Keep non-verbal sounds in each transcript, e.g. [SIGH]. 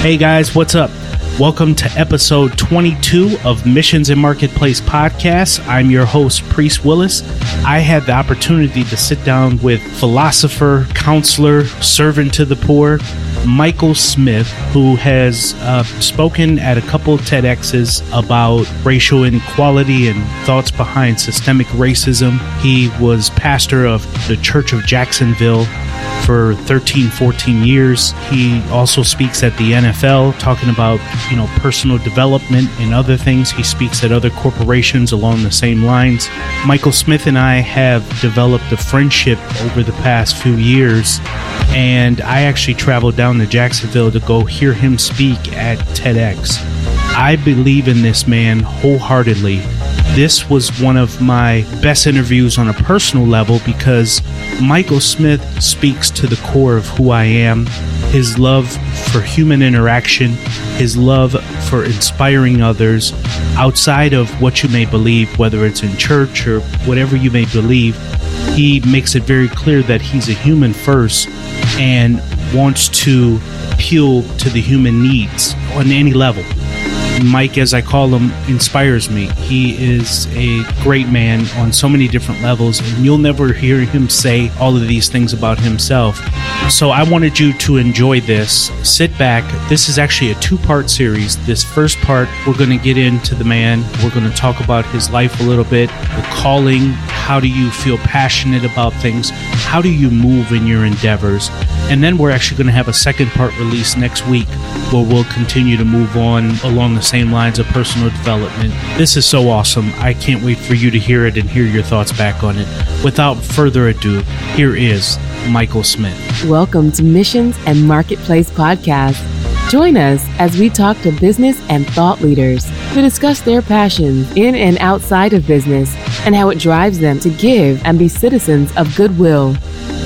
Hey guys, what's up? Welcome to episode 22 of Missions and Marketplace Podcast. I'm your host, Priest Willis. I had the opportunity to sit down with philosopher, counselor, servant to the poor, Michael Smith, who has uh, spoken at a couple TEDx's about racial inequality and thoughts behind systemic racism. He was pastor of the Church of Jacksonville for 13, 14 years. He also speaks at the NFL, talking about, you know, personal development and other things. He speaks at other corporations along the same lines. Michael Smith and I have developed a friendship over the past few years, and I actually traveled down to Jacksonville to go hear him speak at TEDx. I believe in this man wholeheartedly. This was one of my best interviews on a personal level because Michael Smith speaks to the core of who I am his love for human interaction, his love for inspiring others outside of what you may believe, whether it's in church or whatever you may believe. He makes it very clear that he's a human first and wants to appeal to the human needs on any level. Mike, as I call him, inspires me. He is a great man on so many different levels, and you'll never hear him say all of these things about himself. So I wanted you to enjoy this. Sit back. This is actually a two part series. This first part, we're going to get into the man. We're going to talk about his life a little bit, the calling. How do you feel passionate about things? How do you move in your endeavors? And then we're actually going to have a second part release next week where we'll continue to move on along the same lines of personal development. This is so awesome. I can't wait for you to hear it and hear your thoughts back on it. Without further ado, here is Michael Smith. Welcome to Missions and Marketplace Podcast. Join us as we talk to business and thought leaders to discuss their passions in and outside of business and how it drives them to give and be citizens of goodwill.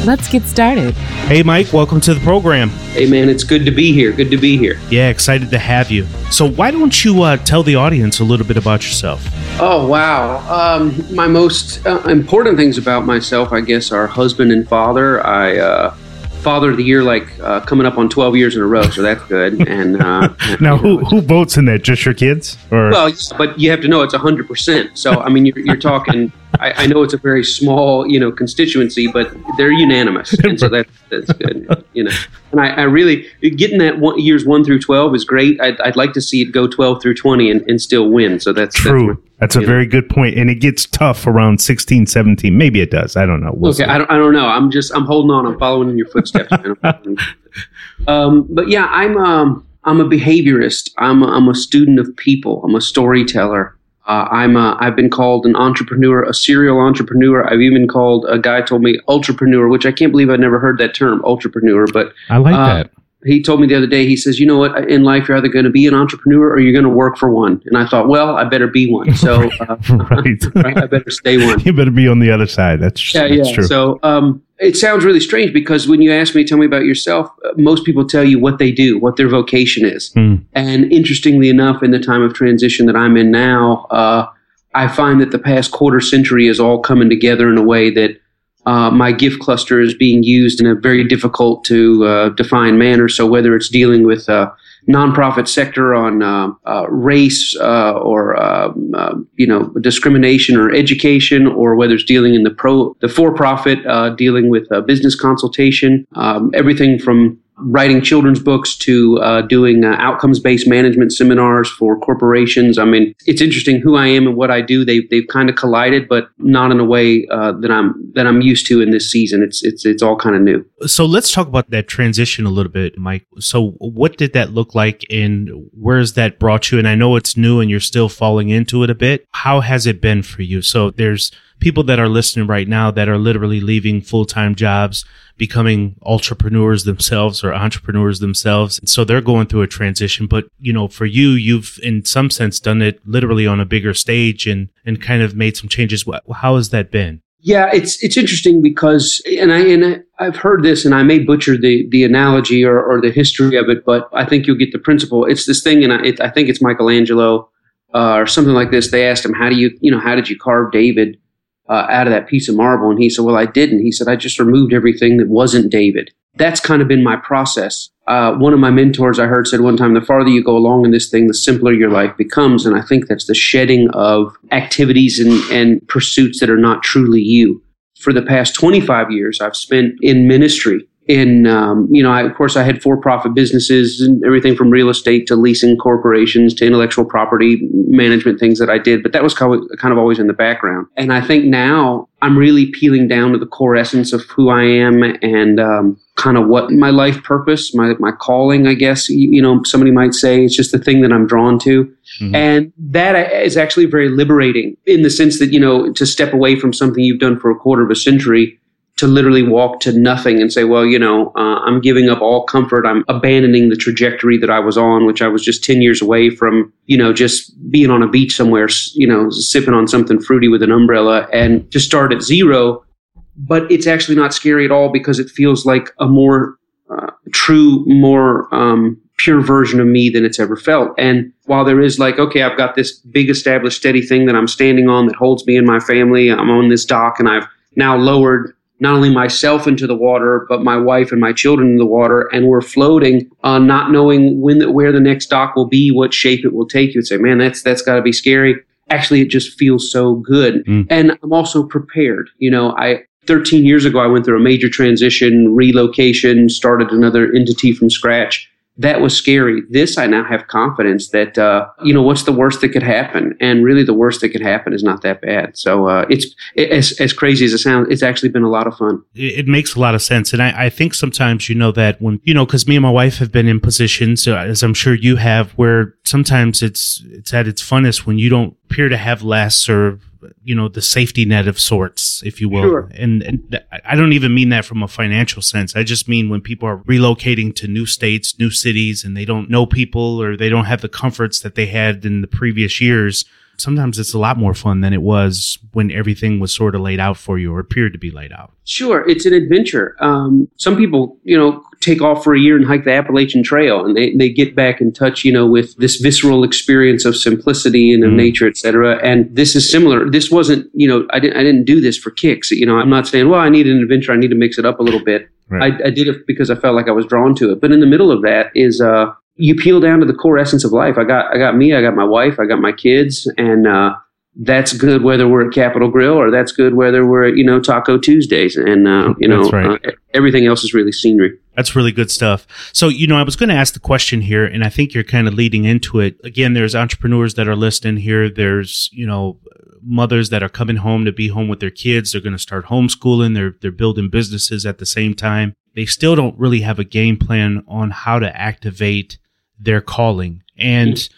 Let's get started. Hey, Mike, welcome to the program. Hey, man, it's good to be here. Good to be here. Yeah, excited to have you. So, why don't you uh, tell the audience a little bit about yourself? Oh, wow. Um, my most uh, important things about myself, I guess, are husband and father. I, uh, father of the year, like uh, coming up on 12 years in a row, so that's good. [LAUGHS] And uh, [LAUGHS] now, who, who votes in that? Just your kids? Or? Well, but you have to know it's 100%. So, I mean, you're, you're talking. I, I, know it's a very small, you know, constituency, but they're unanimous, [LAUGHS] and so that, that's good, you know. And I, I really getting that one, years one through twelve is great. I'd, I'd, like to see it go twelve through twenty and, and still win. So that's true. That's, that's a very know. good point, and it gets tough around 16, 17. Maybe it does. I don't know. We'll okay, I don't, I don't know. I'm just I'm holding on. I'm following in your footsteps. um, but yeah, I'm um, I'm a behaviorist. I'm a, I'm a student of people. I'm a storyteller. Uh, I'm a, I've been called an entrepreneur, a serial entrepreneur. I've even called a guy told me entrepreneur, which I can't believe I've never heard that term, entrepreneur. But I like uh, that. He told me the other day. He says, "You know what? In life, you're either going to be an entrepreneur or you're going to work for one." And I thought, well, I better be one. So, [LAUGHS] uh, [LAUGHS] right. I better stay [LAUGHS] one. You better be on the other side. That's yeah, that's yeah. True. So, um, it sounds really strange because when you ask me, tell me about yourself, uh, most people tell you what they do, what their vocation is. Mm. And interestingly enough, in the time of transition that I'm in now, uh, I find that the past quarter century is all coming together in a way that uh, my gift cluster is being used in a very difficult to uh, define manner. So whether it's dealing with uh, nonprofit sector on uh, uh, race uh, or um, you know discrimination or education, or whether it's dealing in the pro the for profit dealing with business consultation, um, everything from writing children's books to uh, doing uh, outcomes based management seminars for corporations. I mean, it's interesting who I am and what I do. They've they've kind of collided, but not in a way uh, that I'm that I'm used to in this season. It's it's it's all kind of new. So let's talk about that transition a little bit, Mike. So what did that look like, and where's that brought you? And I know it's new, and you're still falling into it a bit. How has it been for you? So there's people that are listening right now that are literally leaving full time jobs becoming entrepreneurs themselves or entrepreneurs themselves. So they're going through a transition. But, you know, for you, you've in some sense done it literally on a bigger stage and, and kind of made some changes. How has that been? Yeah, it's it's interesting because, and I and I've heard this, and I may butcher the the analogy or, or the history of it, but I think you'll get the principle. It's this thing, and I, it, I think it's Michelangelo uh, or something like this. They asked him, "How do you, you know, how did you carve David?" Uh, out of that piece of marble? And he said, Well, I didn't. He said, I just removed everything that wasn't David. That's kind of been my process. uh, one of my mentors I heard said one time, the farther you go along in this thing, the simpler your life becomes. And I think that's the shedding of activities and, and pursuits that are not truly you. For the past 25 years, I've spent in ministry in um, you know I, of course i had for-profit businesses and everything from real estate to leasing corporations to intellectual property management things that i did but that was kind of, kind of always in the background. And i think now i'm really peeling down to the core essence of who i am and um, kind of what my life purpose my, my calling i guess you, you, know somebody might say. It's just the thing that i'm drawn to. Mm-hmm. and that is actually very liberating in the sense that you know to step away from something you've done for a quarter of a century to literally walk to nothing and say, well, you know, uh, I'm giving up all comfort. I'm abandoning the trajectory that I was on, which I was just 10 years away from, you know, just being on a beach somewhere, you know, sipping on something fruity with an umbrella and just start at zero. But it's actually not scary at all because it feels like a more uh, true, more um, pure version of me than it's ever felt. And while there is like, okay, I've got this big established steady thing that I'm standing on that holds me and my family, I'm on this dock and I've now lowered not only myself into the water, but my wife and my children in the water, and we're floating, uh, not knowing when the, where the next dock will be, what shape it will take. You would say, "Man, that's that's got to be scary." Actually, it just feels so good, mm. and I'm also prepared. You know, I 13 years ago, I went through a major transition, relocation, started another entity from scratch that was scary. This, I now have confidence that, uh, you know, what's the worst that could happen? And really, the worst that could happen is not that bad. So uh, it's it, as, as crazy as it sounds, it's actually been a lot of fun. It, makes a lot of sense. And I, I think sometimes, you know, that when, you know, because me and my wife have been in positions, uh, as I'm sure you have, where sometimes it's, it's at its funnest when you don't appear to have less or you know the safety net of sorts if you will sure. and, and i don't even mean that from a financial sense i just mean when people are relocating to new states new cities and they don't know people or they don't have the comforts that they had in the previous years sometimes it's a lot more fun than it was when everything was sort of laid out for you or appeared to be laid out. Sure, it's an adventure. Um, some people, you know, take off for a year and hike the Appalachian Trail, and they, they get back in touch, you know, with this visceral experience of simplicity and of mm. nature, et cetera. And this is similar. This wasn't, you know, I didn't I didn't do this for kicks. You know, I'm not saying, well, I need an adventure. I need to mix it up a little bit. Right. I, I, did it because I felt like I was drawn to it. But in the middle of that is uh, you peel down to the core essence of life. I got I got me, I got my wife, I got my kids, and uh, that's good whether we're at Capital Grille or that's good whether we're at you know Taco Tuesdays, and uh, you know right. uh, everything else is really scenery. That's really good stuff. So you know, I was going to ask the question here, and I think you're kind of leading into it. Again, there's entrepreneurs that are listening here. There's you know mothers that are coming home to be home with their kids. They're going to start homeschooling. They're they're building businesses at the same time. They still don't really have a game plan on how to activate their calling. And mm.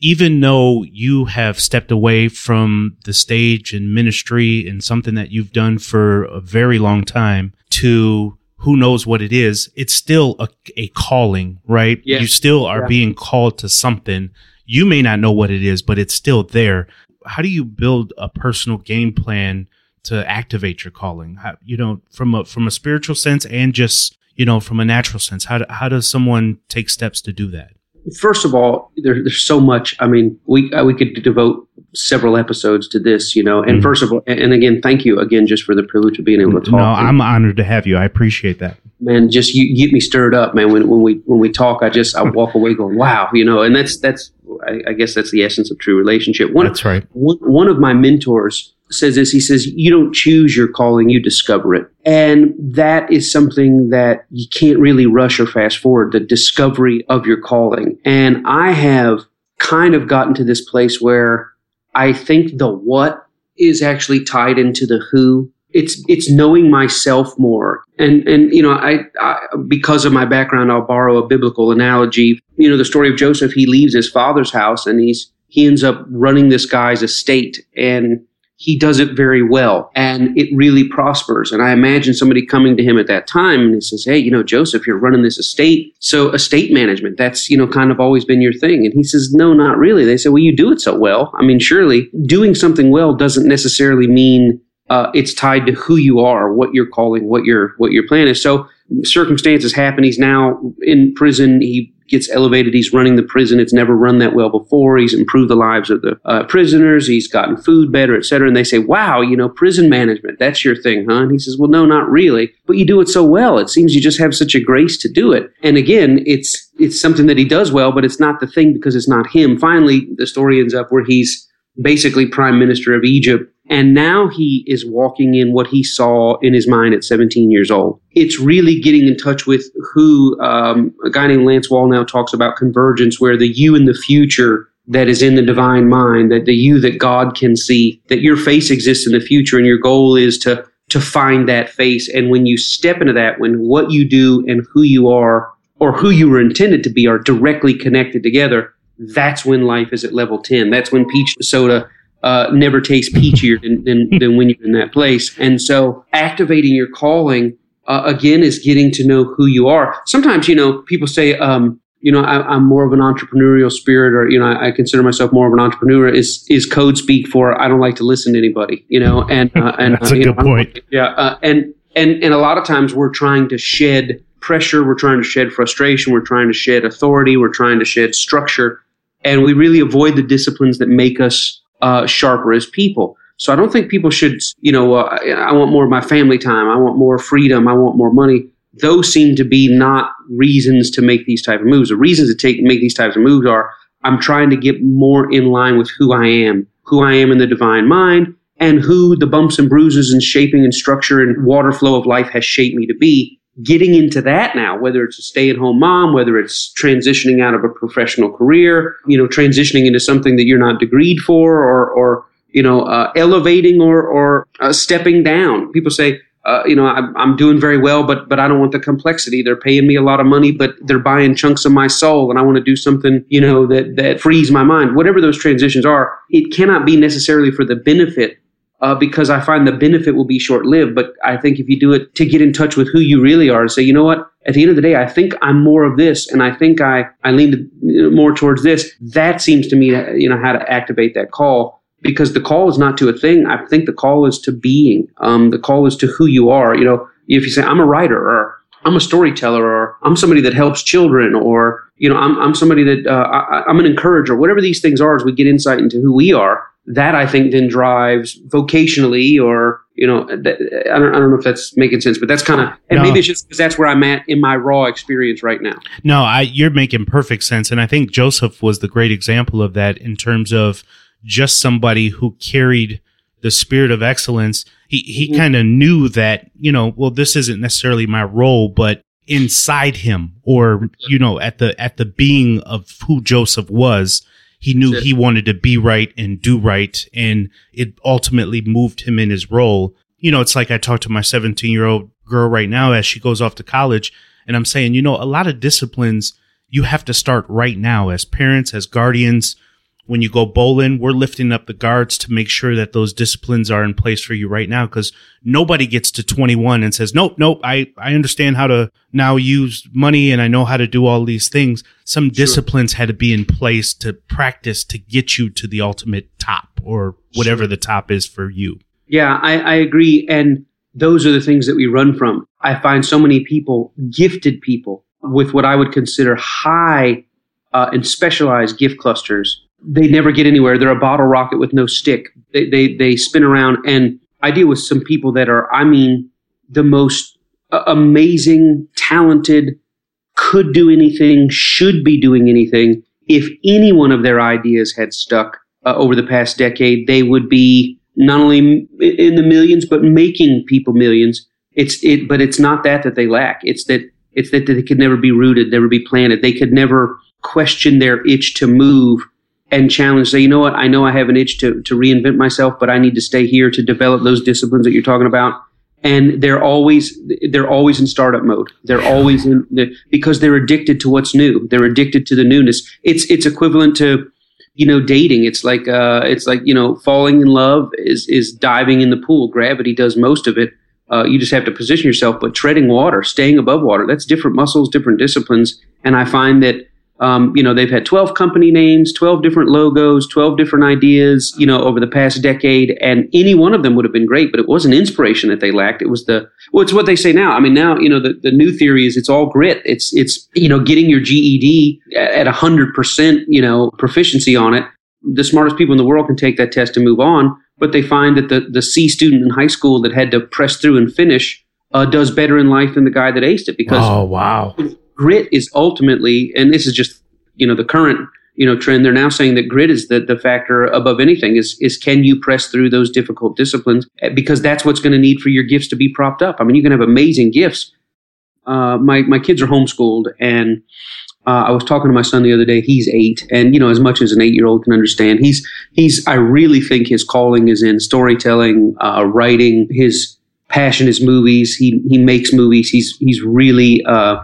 even though you have stepped away from the stage and ministry and something that you've done for a very long time to who knows what it is, it's still a, a calling, right? Yes. You still are yeah. being called to something. You may not know what it is, but it's still there. How do you build a personal game plan to activate your calling? How, you know, from a from a spiritual sense and just you know from a natural sense. How do, how does someone take steps to do that? First of all, there, there's so much. I mean, we uh, we could devote several episodes to this, you know. And mm-hmm. first of all, and again, thank you again just for the privilege of being able to talk. No, I'm honored to have you. I appreciate that. Man, just you, you get me stirred up, man. When when we when we talk, I just I walk away going, wow, you know. And that's that's I, I guess that's the essence of true relationship. One, that's right. One, one of my mentors says this. He says, You don't choose your calling, you discover it. And that is something that you can't really rush or fast forward the discovery of your calling. And I have kind of gotten to this place where I think the what is actually tied into the who. It's it's knowing myself more, and and you know I, I because of my background, I'll borrow a biblical analogy. You know the story of Joseph. He leaves his father's house, and he's he ends up running this guy's estate, and he does it very well and it really prospers. And I imagine somebody coming to him at that time and he says, Hey, you know, Joseph, you're running this estate. So estate management, that's, you know, kind of always been your thing. And he says, No, not really. They say, Well, you do it so well. I mean, surely doing something well doesn't necessarily mean uh, it's tied to who you are, what you're calling, what your what your plan is. So circumstances happen. He's now in prison. He gets elevated. He's running the prison. It's never run that well before. He's improved the lives of the uh, prisoners. He's gotten food better, et cetera. And they say, wow, you know, prison management, that's your thing, huh? And he says, well, no, not really. But you do it so well. It seems you just have such a grace to do it. And again, it's, it's something that he does well, but it's not the thing because it's not him. Finally, the story ends up where he's basically prime minister of Egypt and now he is walking in what he saw in his mind at 17 years old. It's really getting in touch with who um, a guy named Lance Wallnau talks about convergence, where the you in the future that is in the divine mind, that the you that God can see, that your face exists in the future, and your goal is to to find that face. And when you step into that, when what you do and who you are, or who you were intended to be, are directly connected together, that's when life is at level 10. That's when peach soda uh, never tastes peachier than, than, [LAUGHS] than, when you're in that place. And so activating your calling, uh, again, is getting to know who you are. Sometimes, you know, people say, um, you know, I, am more of an entrepreneurial spirit, or you know, I, I, consider myself more of an entrepreneur. Is is code speak for I don't like to listen to anybody, you know? And uh, and that's a good know, point. Yeah, uh, and and and a lot of times we're trying to shed pressure, we're trying to shed frustration, we're trying to shed authority, we're trying to shed structure, and we really avoid the disciplines that make us uh, sharper as people. So I don't think people should, you know, uh, I want more of my family time. I want more freedom. I want more money. Those seem to be not reasons to make these type of moves. The reasons to take make these types of moves are I'm trying to get more in line with who I am, who I am in the divine mind, and who the bumps and bruises and shaping and structure and water flow of life has shaped me to be getting into that now, whether it's a stay at home mom, whether it's transitioning out of a professional career, you know, transitioning into something that you're not degreed for or, or, you know, uh, elevating or, or uh, stepping down. People say, uh, you know, I'm, I'm doing very well, but but I don't want the complexity. They're paying me a lot of money, but they're buying chunks of my soul, and I want to do something, you know, that that frees my mind. Whatever those transitions are, it cannot be necessarily for the benefit uh, because I find the benefit will be short lived. But I think if you do it to get in touch with who you really are and say, you know what, at the end of the day, I think I'm more of this, and I think I I lean more towards this. That seems to me, you know, how to activate that call because the call is not to a thing. I think the call is to being. Um, the call is to who you are. You know, if you say I'm a writer or I'm a storyteller or I'm somebody that helps children or you know I'm I'm somebody that uh, I, I'm an encourager. Whatever these things are, as we get insight into who we are that I think then drives vocationally or you know I don't, I don't know if that's making sense but that's kind of and no. maybe it's just because that's where I'm at in my raw experience right now. No, I you're making perfect sense and I think Joseph was the great example of that in terms of just somebody who carried the spirit of excellence. He he mm-hmm. kind of knew that, you know, well this isn't necessarily my role but inside him or you know at the at the being of who Joseph was he knew he wanted to be right and do right, and it ultimately moved him in his role. You know, it's like I talk to my 17 year old girl right now as she goes off to college, and I'm saying, you know, a lot of disciplines you have to start right now as parents, as guardians, when you go bowling, we're lifting up the guards to make sure that those disciplines are in place for you right now. Cause nobody gets to 21 and says, nope, nope, I, I understand how to now use money and I know how to do all these things. Some sure. disciplines had to be in place to practice to get you to the ultimate top or whatever sure. the top is for you. Yeah, I, I agree. And those are the things that we run from. I find so many people, gifted people with what I would consider high uh, and specialized gift clusters they never get anywhere. They're a bottle rocket with no stick. They, they, they spin around. And I deal with some people that are, I mean, the most uh, amazing, talented, could do anything, should be doing anything. If any one of their ideas had stuck uh, over the past decade, they would be not only in the millions, but making people millions. It's it, but it's not that that they lack. It's that it's that they could never be rooted, never be planted. They could never question their itch to move and challenge say you know what? I know i have an itch to, to reinvent myself but i need to stay here to develop those disciplines that you're talking about. And they're always they're always in startup mode. They're always in the, because they're addicted to what's new. They're addicted to the newness. It's it's equivalent to you know dating. It's like uh it's like you know falling in love is is diving in the pool. Gravity does most of it. Uh, you just have to position yourself but treading water staying above water that's different muscles different disciplines. And i find that Um, you know, they've had 12 company names, 12 different logos, 12 different ideas, you know, over the past decade. And any one of them would have been great, but it wasn't inspiration that they lacked. It was the, well, it's what they say now. I mean, now, you know, the, the new theory is it's all grit. It's, it's, you know, getting your GED at 100%, you know, proficiency on it. The smartest people in the world can take that test and move on. But they find that the, the C student in high school that had to press through and finish uh, does better in life than the guy that aced it because oh wow grit is ultimately, and this is just you know the current you know trend. They're now saying that grit is the the factor above anything. Is is can you press through those difficult disciplines eh, because that's what's going to need for your gifts to be propped up. I mean, you can have amazing gifts. Uh, my my kids are homeschooled, and uh, I was talking to my son the other day. He's eight, and you know, as much as an eight-year-old can understand, he's he's. I really think his calling is in storytelling, uh, writing. His passion is movies. He he makes movies. He's he's really uh,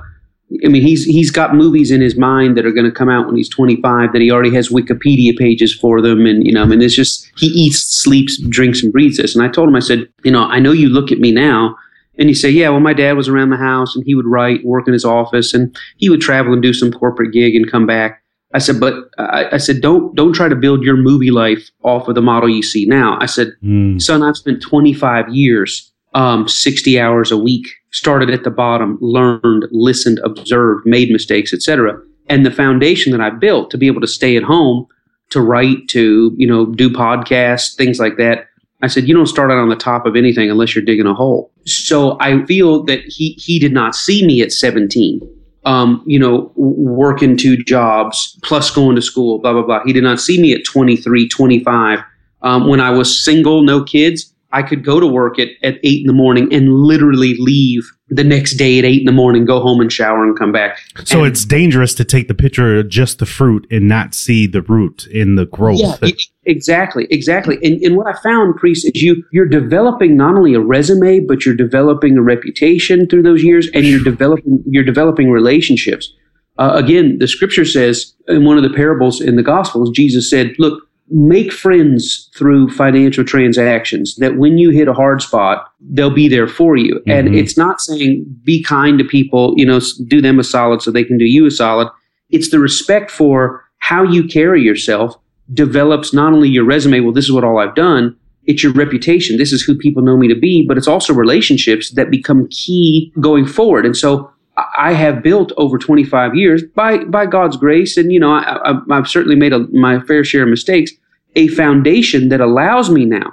I mean, he's he's got movies in his mind that are going to come out when he's 25 that he already has Wikipedia pages for them, and you know, I mean, it's just he eats, sleeps, drinks, and breathes this. And I told him, I said, you know, I know you look at me now, and you say, yeah, well, my dad was around the house, and he would write, work in his office, and he would travel and do some corporate gig and come back. I said, but I, I said, don't don't try to build your movie life off of the model you see now. I said, mm. son, I've spent 25 years, um, 60 hours a week started at the bottom, learned, listened, observed, made mistakes, etc. And the foundation that I built to be able to stay at home, to write, to you know do podcasts, things like that. I said, you don't start out on the top of anything unless you're digging a hole. So I feel that he he did not see me at 17. Um, you know, working two jobs plus going to school, blah blah blah. He did not see me at 23, 25. Um, when I was single, no kids, I could go to work at, at eight in the morning and literally leave the next day at eight in the morning, go home and shower and come back. So and, it's dangerous to take the picture of just the fruit and not see the root in the growth. Yeah, exactly, exactly. And, and what I found, Priest, is you you're developing not only a resume, but you're developing a reputation through those years, and you're developing you're developing relationships. Uh, again, the scripture says in one of the parables in the Gospels, Jesus said, "Look." Make friends through financial transactions that when you hit a hard spot they'll be there for you. Mm-hmm. and it's not saying be kind to people you know do them a solid so they can do you a solid. It's the respect for how you carry yourself develops not only your resume well this is what all i've done it's your reputation. This is who people know me to be but it's also relationships that become key going forward. And so I have built over 25 years by by God's grace, and you know I, have certainly made a, my fair share of mistakes a foundation that allows me now.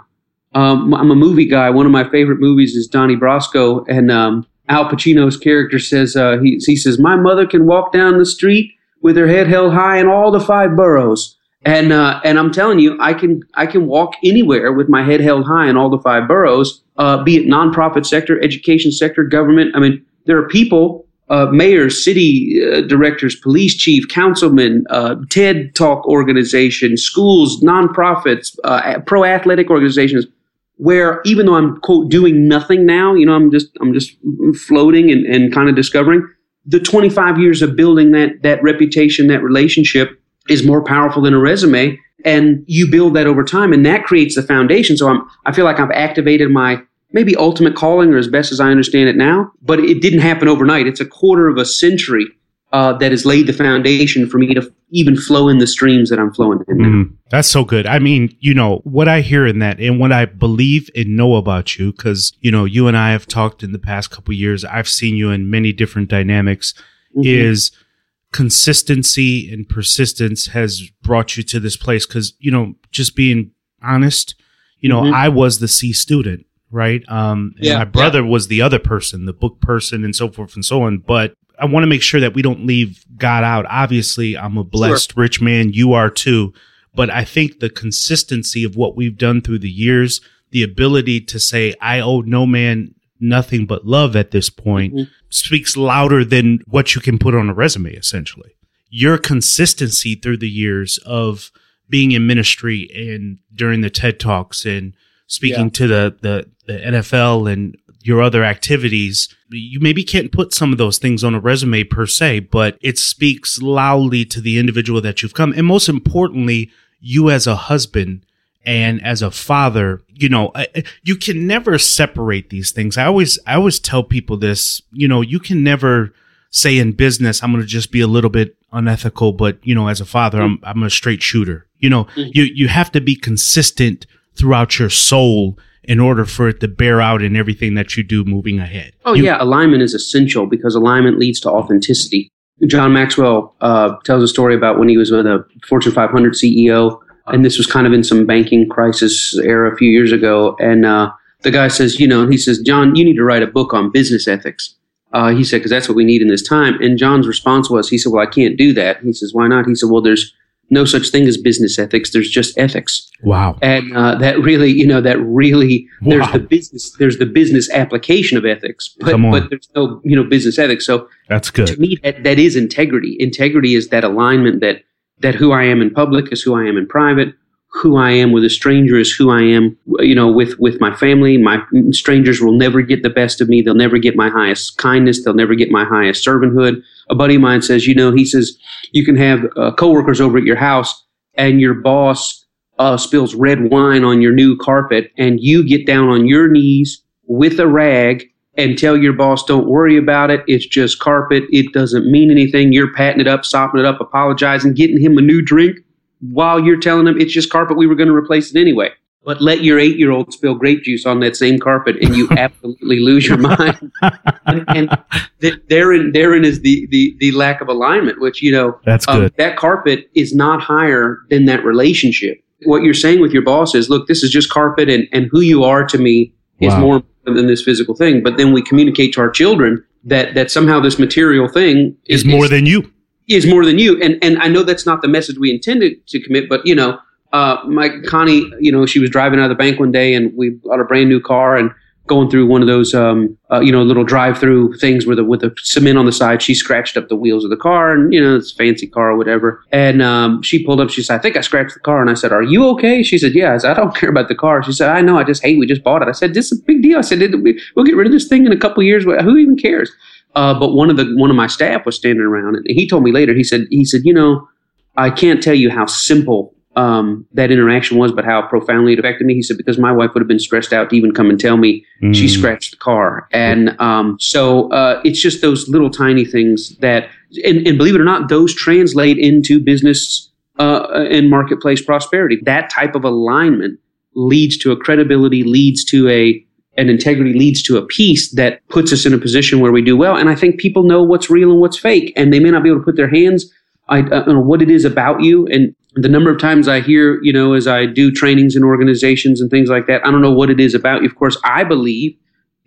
Um, I'm a movie guy. One of my favorite movies is Donnie Brasco, and um, Al Pacino's character says uh, he, he says my mother can walk down the street with her head held high in all the five boroughs. And uh, and I'm telling you, I can I can walk anywhere with my head held high in all the five boroughs, uh, be it nonprofit sector, education sector, government. I mean, there are people uh, mayors, city uh, directors, police chief, councilmen, uh, TED Talk organizations, schools, nonprofits, uh, pro athletic organizations, where even though I'm quote doing nothing now, you know, I'm just I'm just floating and, and kind of discovering the 25 years of building that that reputation, that relationship is more powerful than a resume, and you build that over time, and that creates the foundation. So I'm I feel like I've activated my maybe ultimate calling or as best as I understand it now, but it didn't happen overnight. It's a quarter of a century uh, that has laid the foundation for me to even flow in the streams that I'm flowing in. Mm, that's so good. I mean, you know, what I hear in that and what I believe and know about you, because, you know, you and I have talked in the past couple years, I've seen you in many different dynamics, mm-hmm. is consistency and persistence has brought you to this place. Because, you know, just being honest, you know, mm-hmm. I was the C student right? Um, and yeah, my brother yeah. was the other person, the book person, and so forth and so on. But I want to make sure that we don't leave God out. Obviously, I'm a blessed sure. rich man. You are too. But I think the consistency of what we've done through the years, the ability to say, I owe no man nothing but love at this point, mm-hmm. speaks louder than what you can put on a resume, essentially. Your consistency through the years of being in ministry and during the TED Talks and speaking yeah. to the, the, the NFL and your other activities, you maybe can't put some of those things on a resume per se, but it speaks loudly to the individual that you've come. And most importantly, you as a husband and as a father, you know, you can never separate these things. I always, I always tell people this, you know, you can never say in business, I'm going to just be a little bit unethical, but you know, as a father, I'm, I'm a straight shooter. You know, mm-hmm. you, you have to be consistent throughout your soul in order for it to bear out in everything that you do moving ahead. Oh, you, yeah. Alignment is essential because alignment leads to authenticity. John Maxwell uh, tells a story about when he was with a Fortune 500 CEO, and this was kind of in some banking crisis era a few years ago. And uh, the guy says, you know, he says, John, you need to write a book on business ethics. Uh, he said, because that's what we need in this time. And John's response was, he said, well, I can't do that. He says, why not? He said, well, there's no such thing as business ethics. There's just ethics. Wow. And uh, that really, you know, that really, wow. there's the business, there's the business application of ethics, but, but there's no, you know, business ethics. So that's good. To me, that, that is integrity. Integrity is that alignment that, that who I am in public is who I am in private who I am with a stranger is who I am, you know, with, with my family. My strangers will never get the best of me. They'll never get my highest kindness. They'll never get my highest servanthood. A buddy of mine says, you know, he says, you can have uh, coworkers over at your house and your boss uh, spills red wine on your new carpet and you get down on your knees with a rag and tell your boss, don't worry about it. It's just carpet. It doesn't mean anything. You're patting it up, sopping it up, apologizing, getting him a new drink while you're telling him it's just carpet, we were going to replace it anyway. But let your eight year old spill grape juice on that same carpet and you [LAUGHS] absolutely lose your mind. and, and therein, therein is the, the, the lack of alignment, which, you know, that's um, good. that carpet is not higher than that relationship. What you're saying with your boss is, look, this is just carpet and, and who you are to me is wow. more important than this physical thing. But then we communicate to our children that, that somehow this material thing is, is more is, than you is more than you. And and I know that's not the message we intended to commit, but you know, uh, my Connie, you know, she was driving out of the bank one day, and we bought a brand new car, and going through one of those, um, uh, you know, little drive-through things with a with a cement on the side. She scratched up the wheels of the car, and you know, it's fancy car or whatever. And um, she pulled up. She said, "I think I scratched the car." And I said, "Are you okay?" She said, "Yeah." I said, "I don't [LAUGHS] care about the car." She said, "I know. I just hate. We just bought it." I said, "This is a big deal." I said, "We'll get rid of this thing in a couple years. Who even cares?" Uh, but one of the one of my staff was standing around, and he told me later. He said, he said, you know, I can't tell you how simple um, that interaction was, but how profoundly it affected me. He said because my wife would have been stressed out to even come and tell me mm. she scratched the car, and um, so uh, it's just those little tiny things that, and, and, believe it or not, those translate into business uh, and marketplace prosperity. That type of alignment leads to a credibility, leads to a and integrity leads to a peace that puts us in a position where we do well. And I think people know what's real and what's fake, and they may not be able to put their hands on uh, what it is about you. And the number of times I hear, you know, as I do trainings in organizations and things like that, I don't know what it is about you. Of course, I believe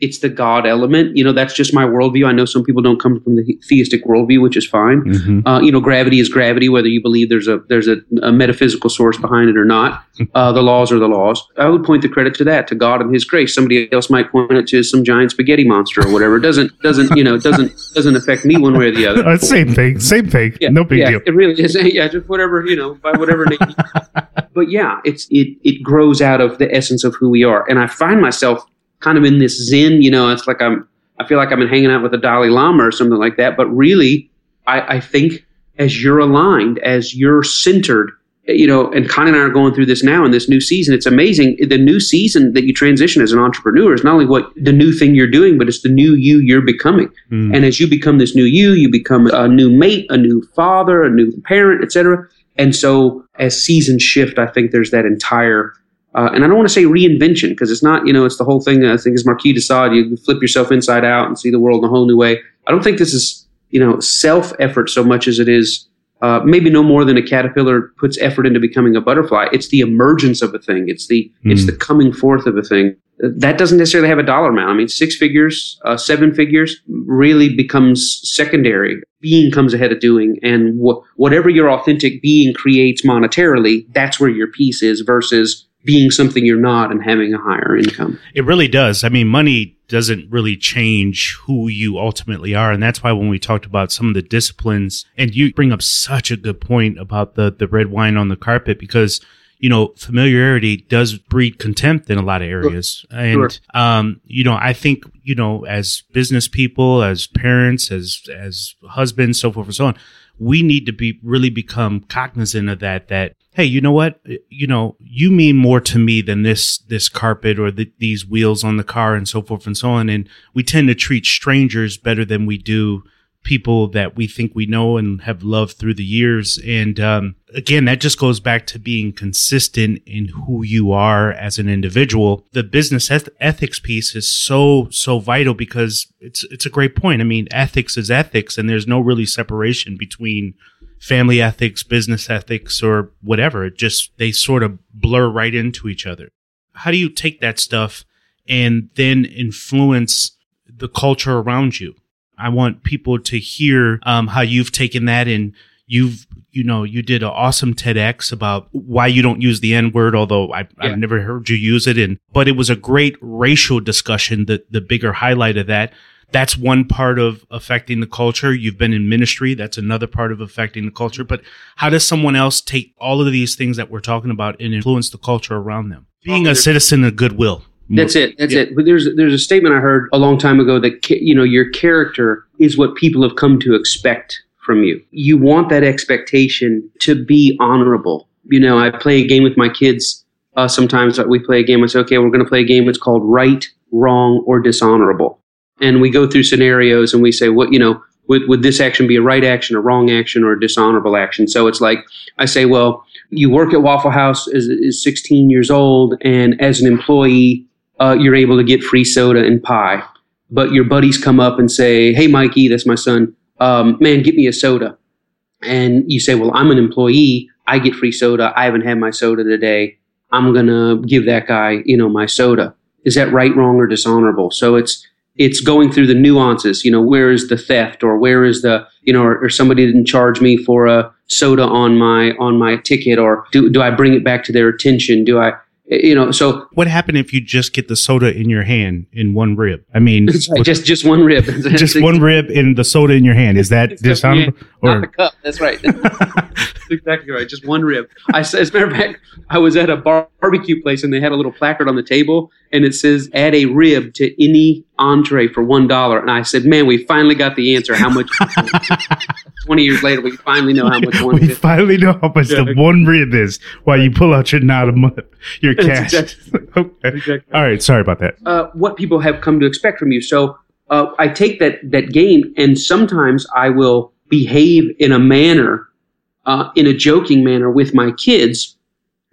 it's the God element. You know, that's just my worldview. I know some people don't come from the theistic worldview, which is fine. Mm-hmm. Uh, you know, gravity is gravity, whether you believe there's a there's a, a metaphysical source behind it or not. [LAUGHS] Uh, the laws are the laws. I would point the credit to that, to God and His grace. Somebody else might point it to some giant spaghetti monster or whatever. It doesn't doesn't you know it doesn't doesn't affect me one way or the other. Uh, same thing. Same thing. Yeah, no big yeah, deal. It really is. [LAUGHS] Yeah, just whatever you know by whatever name. [LAUGHS] but yeah, it's it it grows out of the essence of who we are, and I find myself kind of in this zen, you know, it's like I'm, I feel like I'm hanging out with the Dalai Lama or something like that. But really, I, I think as you're aligned, as you're centered, you know, and Connie and I are going through this now in this new season. It's amazing. The new season that you transition as an entrepreneur is not only what the new thing you're doing, but it's the new you you're becoming. Mm. And as you become this new you, you become a new mate, a new father, a new parent, etc. And so as seasons shift, I think there's that entire uh, and I don't want to say reinvention because it's not, you know, it's the whole thing. I think is Marquis de Sade. You flip yourself inside out and see the world in a whole new way. I don't think this is, you know, self effort so much as it is uh, maybe no more than a caterpillar puts effort into becoming a butterfly. It's the emergence of a thing. It's the mm. it's the coming forth of a thing. That doesn't necessarily have a dollar amount. I mean, six figures, uh, seven figures really becomes secondary. Being comes ahead of doing, and wh- whatever your authentic being creates monetarily, that's where your peace is. Versus being something you're not and having a higher income. It really does. I mean, money doesn't really change who you ultimately are. And that's why when we talked about some of the disciplines, and you bring up such a good point about the, the red wine on the carpet, because you know, familiarity does breed contempt in a lot of areas. Sure. And, sure. um, you know, I think, you know, as business people, as parents, as, as husbands, so forth and so on, we need to be really become cognizant of that, that hey, you know what? You know, you mean more to me than this this carpet or the, these wheels on the car and so forth and so on. And we tend to treat strangers better than we do people that we think we know and have loved through the years. And um, again, that just goes back to being consistent in who you are as an individual. The business eth- ethics piece is so so vital because it's it's a great point. I mean, ethics is ethics, and there's no really separation between family ethics, business ethics, or whatever. It just they sort of blur right into each other. How do you take that stuff and then influence the culture around you? I want people to hear um, how you've taken that and you've you know you did an awesome TEDx about why you don't use the N word, although I, have never heard you use it. And but it was a great racial discussion. The the bigger highlight of that. That's one part of affecting the culture. You've been in ministry. That's another part of affecting the culture. But how does someone else take all of these things that we're talking about and influence the culture around them? Being a citizen of goodwill. That's it. That's yeah. it. But there's there's a statement I heard a long time ago that you know your character is what people have come to expect from you. You want that expectation to be honorable. You know, I play a game with my kids. Uh, sometimes we play a game. I say, okay, we're going to play a game. It's called right, wrong, or dishonorable. And we go through scenarios and we say, what you know, would would this action be a right action, a wrong action, or a dishonorable action? So it's like I say, well, you work at Waffle House as, as 16 years old, and as an employee, uh, you're able to get free soda and pie. But your buddies come up and say, "Hey, Mikey, that's my son. Um, man, get me a soda." And you say, "Well, I'm an employee. I get free soda. I haven't had my soda today. I'm gonna give that guy, you know, my soda." Is that right, wrong, or dishonorable? So it's it's going through the nuances. You know, where is the theft, or where is the you know, or, or somebody didn't charge me for a soda on my on my ticket, or do do I bring it back to their attention? Do I you know so what happened if you just get the soda in your hand in one rib i mean [LAUGHS] right, just just one rib [LAUGHS] just one rib and the soda in your hand is that dishonorable [LAUGHS] or not the cup that's right that's exactly right just one rib i as a matter of fact i was at a bar- barbecue place and they had a little placard on the table and it says add a rib to any entree for one dollar and i said man we finally got the answer how much [LAUGHS] 20 years later we finally know how much [LAUGHS] one we finally know how much yeah. the one rib is while you pull out your knot of your cash exactly. [LAUGHS] okay. exactly. all right sorry about that uh, what people have come to expect from you so uh, i take that that game and sometimes i will behave in a manner uh, in a joking manner with my kids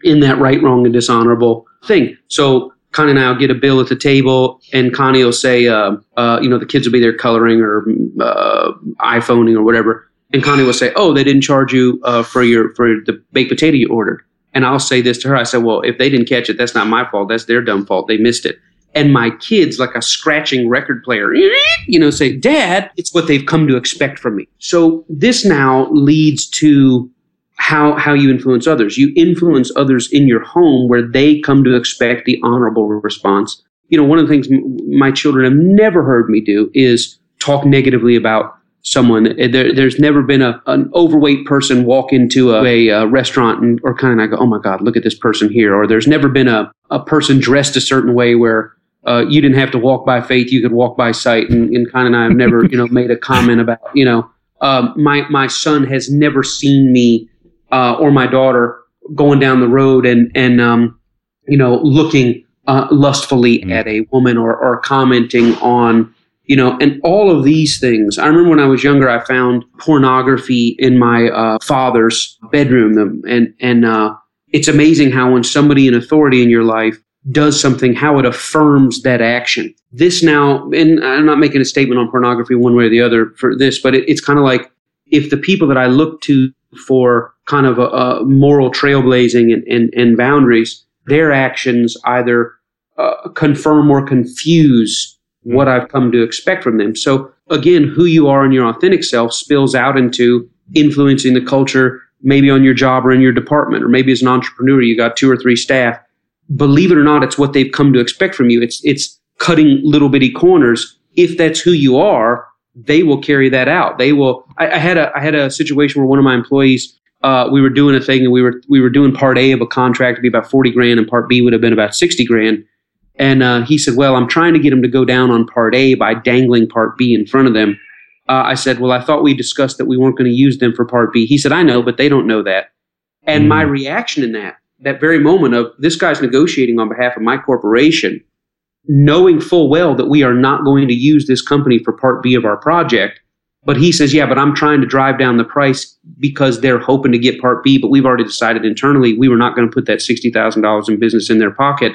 in that right wrong and dishonorable thing so Connie and I will get a bill at the table, and Connie will say, uh, uh, you know, the kids will be there coloring or uh, iPhoning or whatever, and Connie will say, "Oh, they didn't charge you uh, for your for the baked potato you ordered." And I'll say this to her: I said, "Well, if they didn't catch it, that's not my fault. That's their dumb fault. They missed it." And my kids, like a scratching record player, [LAUGHS] you know, say, "Dad, it's what they've come to expect from me." So this now leads to how how you influence others. You influence others in your home where they come to expect the honorable response. You know, one of the things my children have never heard me do is talk negatively about someone. There, there's never been a, an overweight person walk into a, a, a restaurant and or kind of go, oh my God, look at this person here. Or there's never been a, a person dressed a certain way where uh, you didn't have to walk by faith, you could walk by sight. And, and kind and I have never, you know, made a comment about, you know, um, my my son has never seen me uh, or my daughter going down the road and and um, you know looking uh, lustfully mm. at a woman or or commenting on you know and all of these things. I remember when I was younger, I found pornography in my uh, father's bedroom, and and uh, it's amazing how when somebody in authority in your life does something, how it affirms that action. This now, and I'm not making a statement on pornography one way or the other for this, but it, it's kind of like if the people that I look to for kind of a, a moral trailblazing and, and, and, boundaries, their actions either uh, confirm or confuse mm-hmm. what I've come to expect from them. So again, who you are in your authentic self spills out into influencing the culture, maybe on your job or in your department, or maybe as an entrepreneur, you got two or three staff. Believe it or not, it's what they've come to expect from you. It's it's cutting little bitty corners. If that's who you are, they will carry that out. They will. I, I, had a I had a situation where one of my employees, uh, we were doing a thing and we were we were doing part A of a contract to be about forty grand, and part B would have been about sixty grand. And uh, he said, "Well, I'm trying to get them to go down on part A by dangling part B in front of them." Uh, I said, "Well, I thought we discussed that we weren't going to use them for part B." He said, "I know, but they don't know that." And mm. my reaction in that that very moment of this guy's negotiating on behalf of my corporation knowing full well that we are not going to use this company for part B of our project, But he says, yeah, but I'm trying to drive down the price because they're hoping to get Part B, but we've already decided internally we were not going to put that $60,000 in business in their pocket.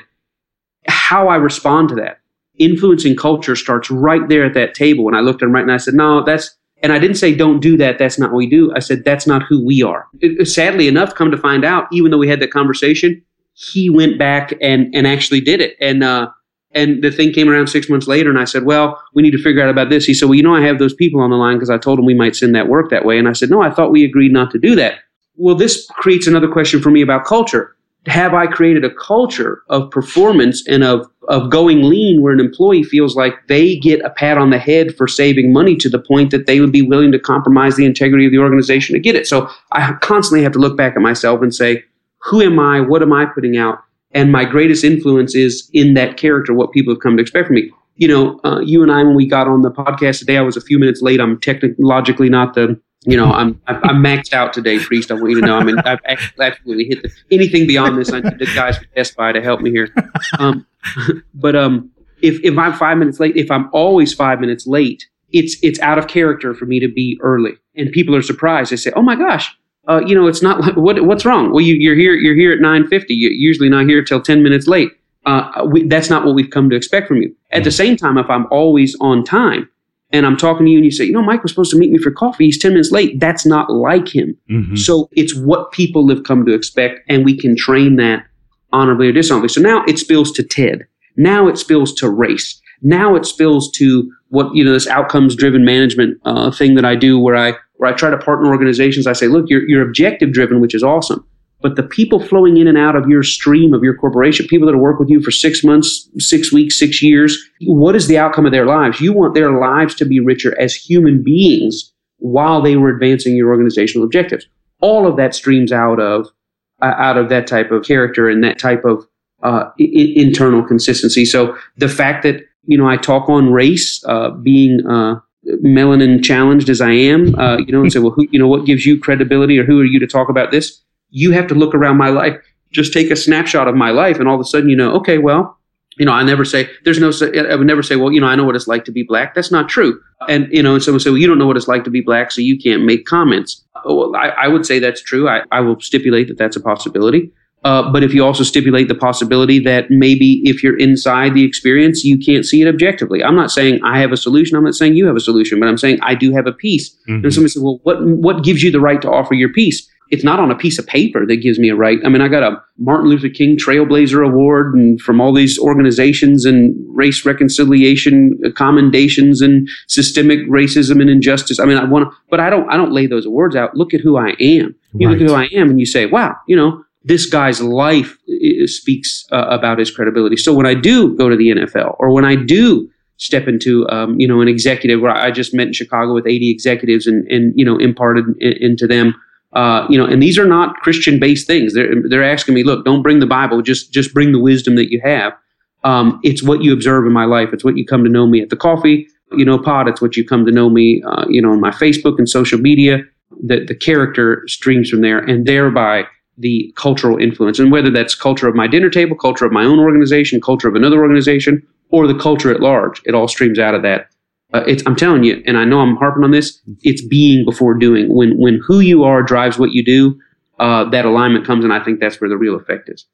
How I respond to that, influencing culture starts right there at that table. And I looked at him right and I said, no, that's, and I didn't say, don't do that. That's not what we do. I said, that's not who we are. It, sadly enough, come to find out, even though we had that conversation, he went back and, and actually did it. And, uh, and the thing came around six months later, and I said, Well, we need to figure out about this. He said, Well, you know, I have those people on the line because I told them we might send that work that way. And I said, No, I thought we agreed not to do that. Well, this creates another question for me about culture. Have I created a culture of performance and of, of going lean where an employee feels like they get a pat on the head for saving money to the point that they would be willing to compromise the integrity of the organization to get it? So I constantly have to look back at myself and say, Who am I? What am I putting out? And my greatest influence is in that character what people have come to expect from me. You know uh, you and i when we got on the podcast today i was a few minutes late. I'm technologically not the you know i'm i'm maxed out today priest. I want you to know. I mean i've absolutely hit the, anything beyond this. I need the guys from best buy to help me here. Um, [LAUGHS] but um if if i'm five minutes late if i'm always five minutes late it's it's out of character for me to be early. And people are surprised. They say oh my gosh uh, you know, it's not like what what's wrong? Well, you, are here you're here at nine fifty. You're usually not here till ten minutes late. Uh, we, that's not what we've come to expect from you. At the same time, if I'm always on time and I'm talking to you and you say, you know, Mike was supposed to meet me for coffee. He's 10 minutes late. That's not like him. Mm-hmm. So it's what people have come to expect, and we can train that honorably or dishonorably. So now it spills to TED. Now it spills to race. Now it spills to what, you know, this outcomes driven management uh, thing that I do where I where I try to partner organizations. I say, look, you're, you're objective driven, which is awesome. But the people flowing in and out of your stream of your corporation, people that work with you for six months, six weeks, six years, what is the outcome of their lives? You want their lives to be richer as human beings while they were advancing your organizational objectives. All of that streams out of uh, out of that type of character and that type of uh, I- internal consistency. So the fact that you know I talk on race, uh, being uh, melanin challenged as I am, uh, you know, and say, well, who, you know, what gives you credibility or who are you to talk about this? You have to look around my life. Just take a snapshot of my life, and all of a sudden, you know, okay, well, you know, I never say there's no. I would never say, well, you know, I know what it's like to be black. That's not true. And you know, and someone say, well, you don't know what it's like to be black, so you can't make comments. Well, I, I would say that's true. I, I will stipulate that that's a possibility. Uh, but if you also stipulate the possibility that maybe if you're inside the experience, you can't see it objectively. I'm not saying I have a solution. I'm not saying you have a solution, but I'm saying I do have a piece. Mm-hmm. And somebody said, well, what, what gives you the right to offer your piece? It's not on a piece of paper that gives me a right. I mean, I got a Martin Luther King Trailblazer Award and from all these organizations and race reconciliation commendations and systemic racism and injustice. I mean, I want to, but I don't, I don't lay those awards out. Look at who I am. You right. look at who I am and you say, wow, you know, this guy's life speaks uh, about his credibility. So when I do go to the NFL or when I do step into um, you know an executive where I just met in Chicago with 80 executives and and you know imparted in, into them uh, you know and these are not Christian based things. They're they're asking me look don't bring the Bible. Just just bring the wisdom that you have. Um, it's what you observe in my life. It's what you come to know me at the coffee you know pod it's what you come to know me uh, you know on my Facebook and social media. That the character streams from there and thereby the cultural influence. And whether that's culture of my dinner table, culture of my own organization, culture of another organization, or the culture at large, it all streams out of that. Uh, it's, I'm telling you, and I know I'm harping on this, it's being before doing. When, when who you are drives what you do, uh, that alignment comes, and I think that's where the real effect is.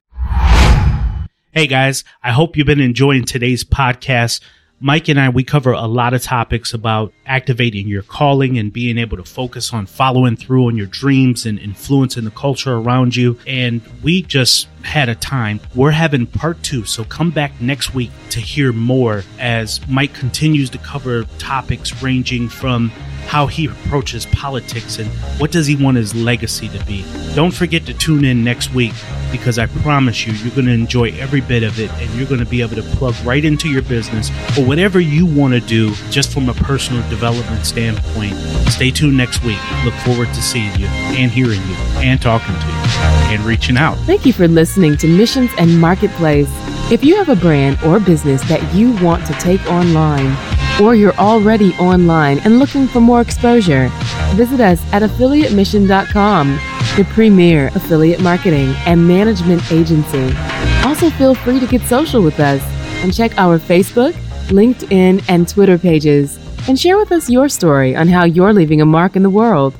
Hey guys, I hope you've been enjoying today's podcast. Mike and I, we cover a lot of topics about activating your calling and being able to focus on following through on your dreams and influencing the culture around you. And we just had a time. We're having part two, so come back next week to hear more as Mike continues to cover topics ranging from how he approaches politics and what does he want his legacy to be. Don't forget to tune in next week because I promise you, you're going to enjoy every bit of it and you're going to be able to plug right into your business or whatever you want to do just from a personal development standpoint. Stay tuned next week. Look forward to seeing you and hearing you and talking to you and reaching out. Thank you for listening to Missions and Marketplace. If you have a brand or business that you want to take online, or you're already online and looking for more exposure, visit us at affiliatemission.com, the premier affiliate marketing and management agency. Also, feel free to get social with us and check our Facebook, LinkedIn, and Twitter pages and share with us your story on how you're leaving a mark in the world.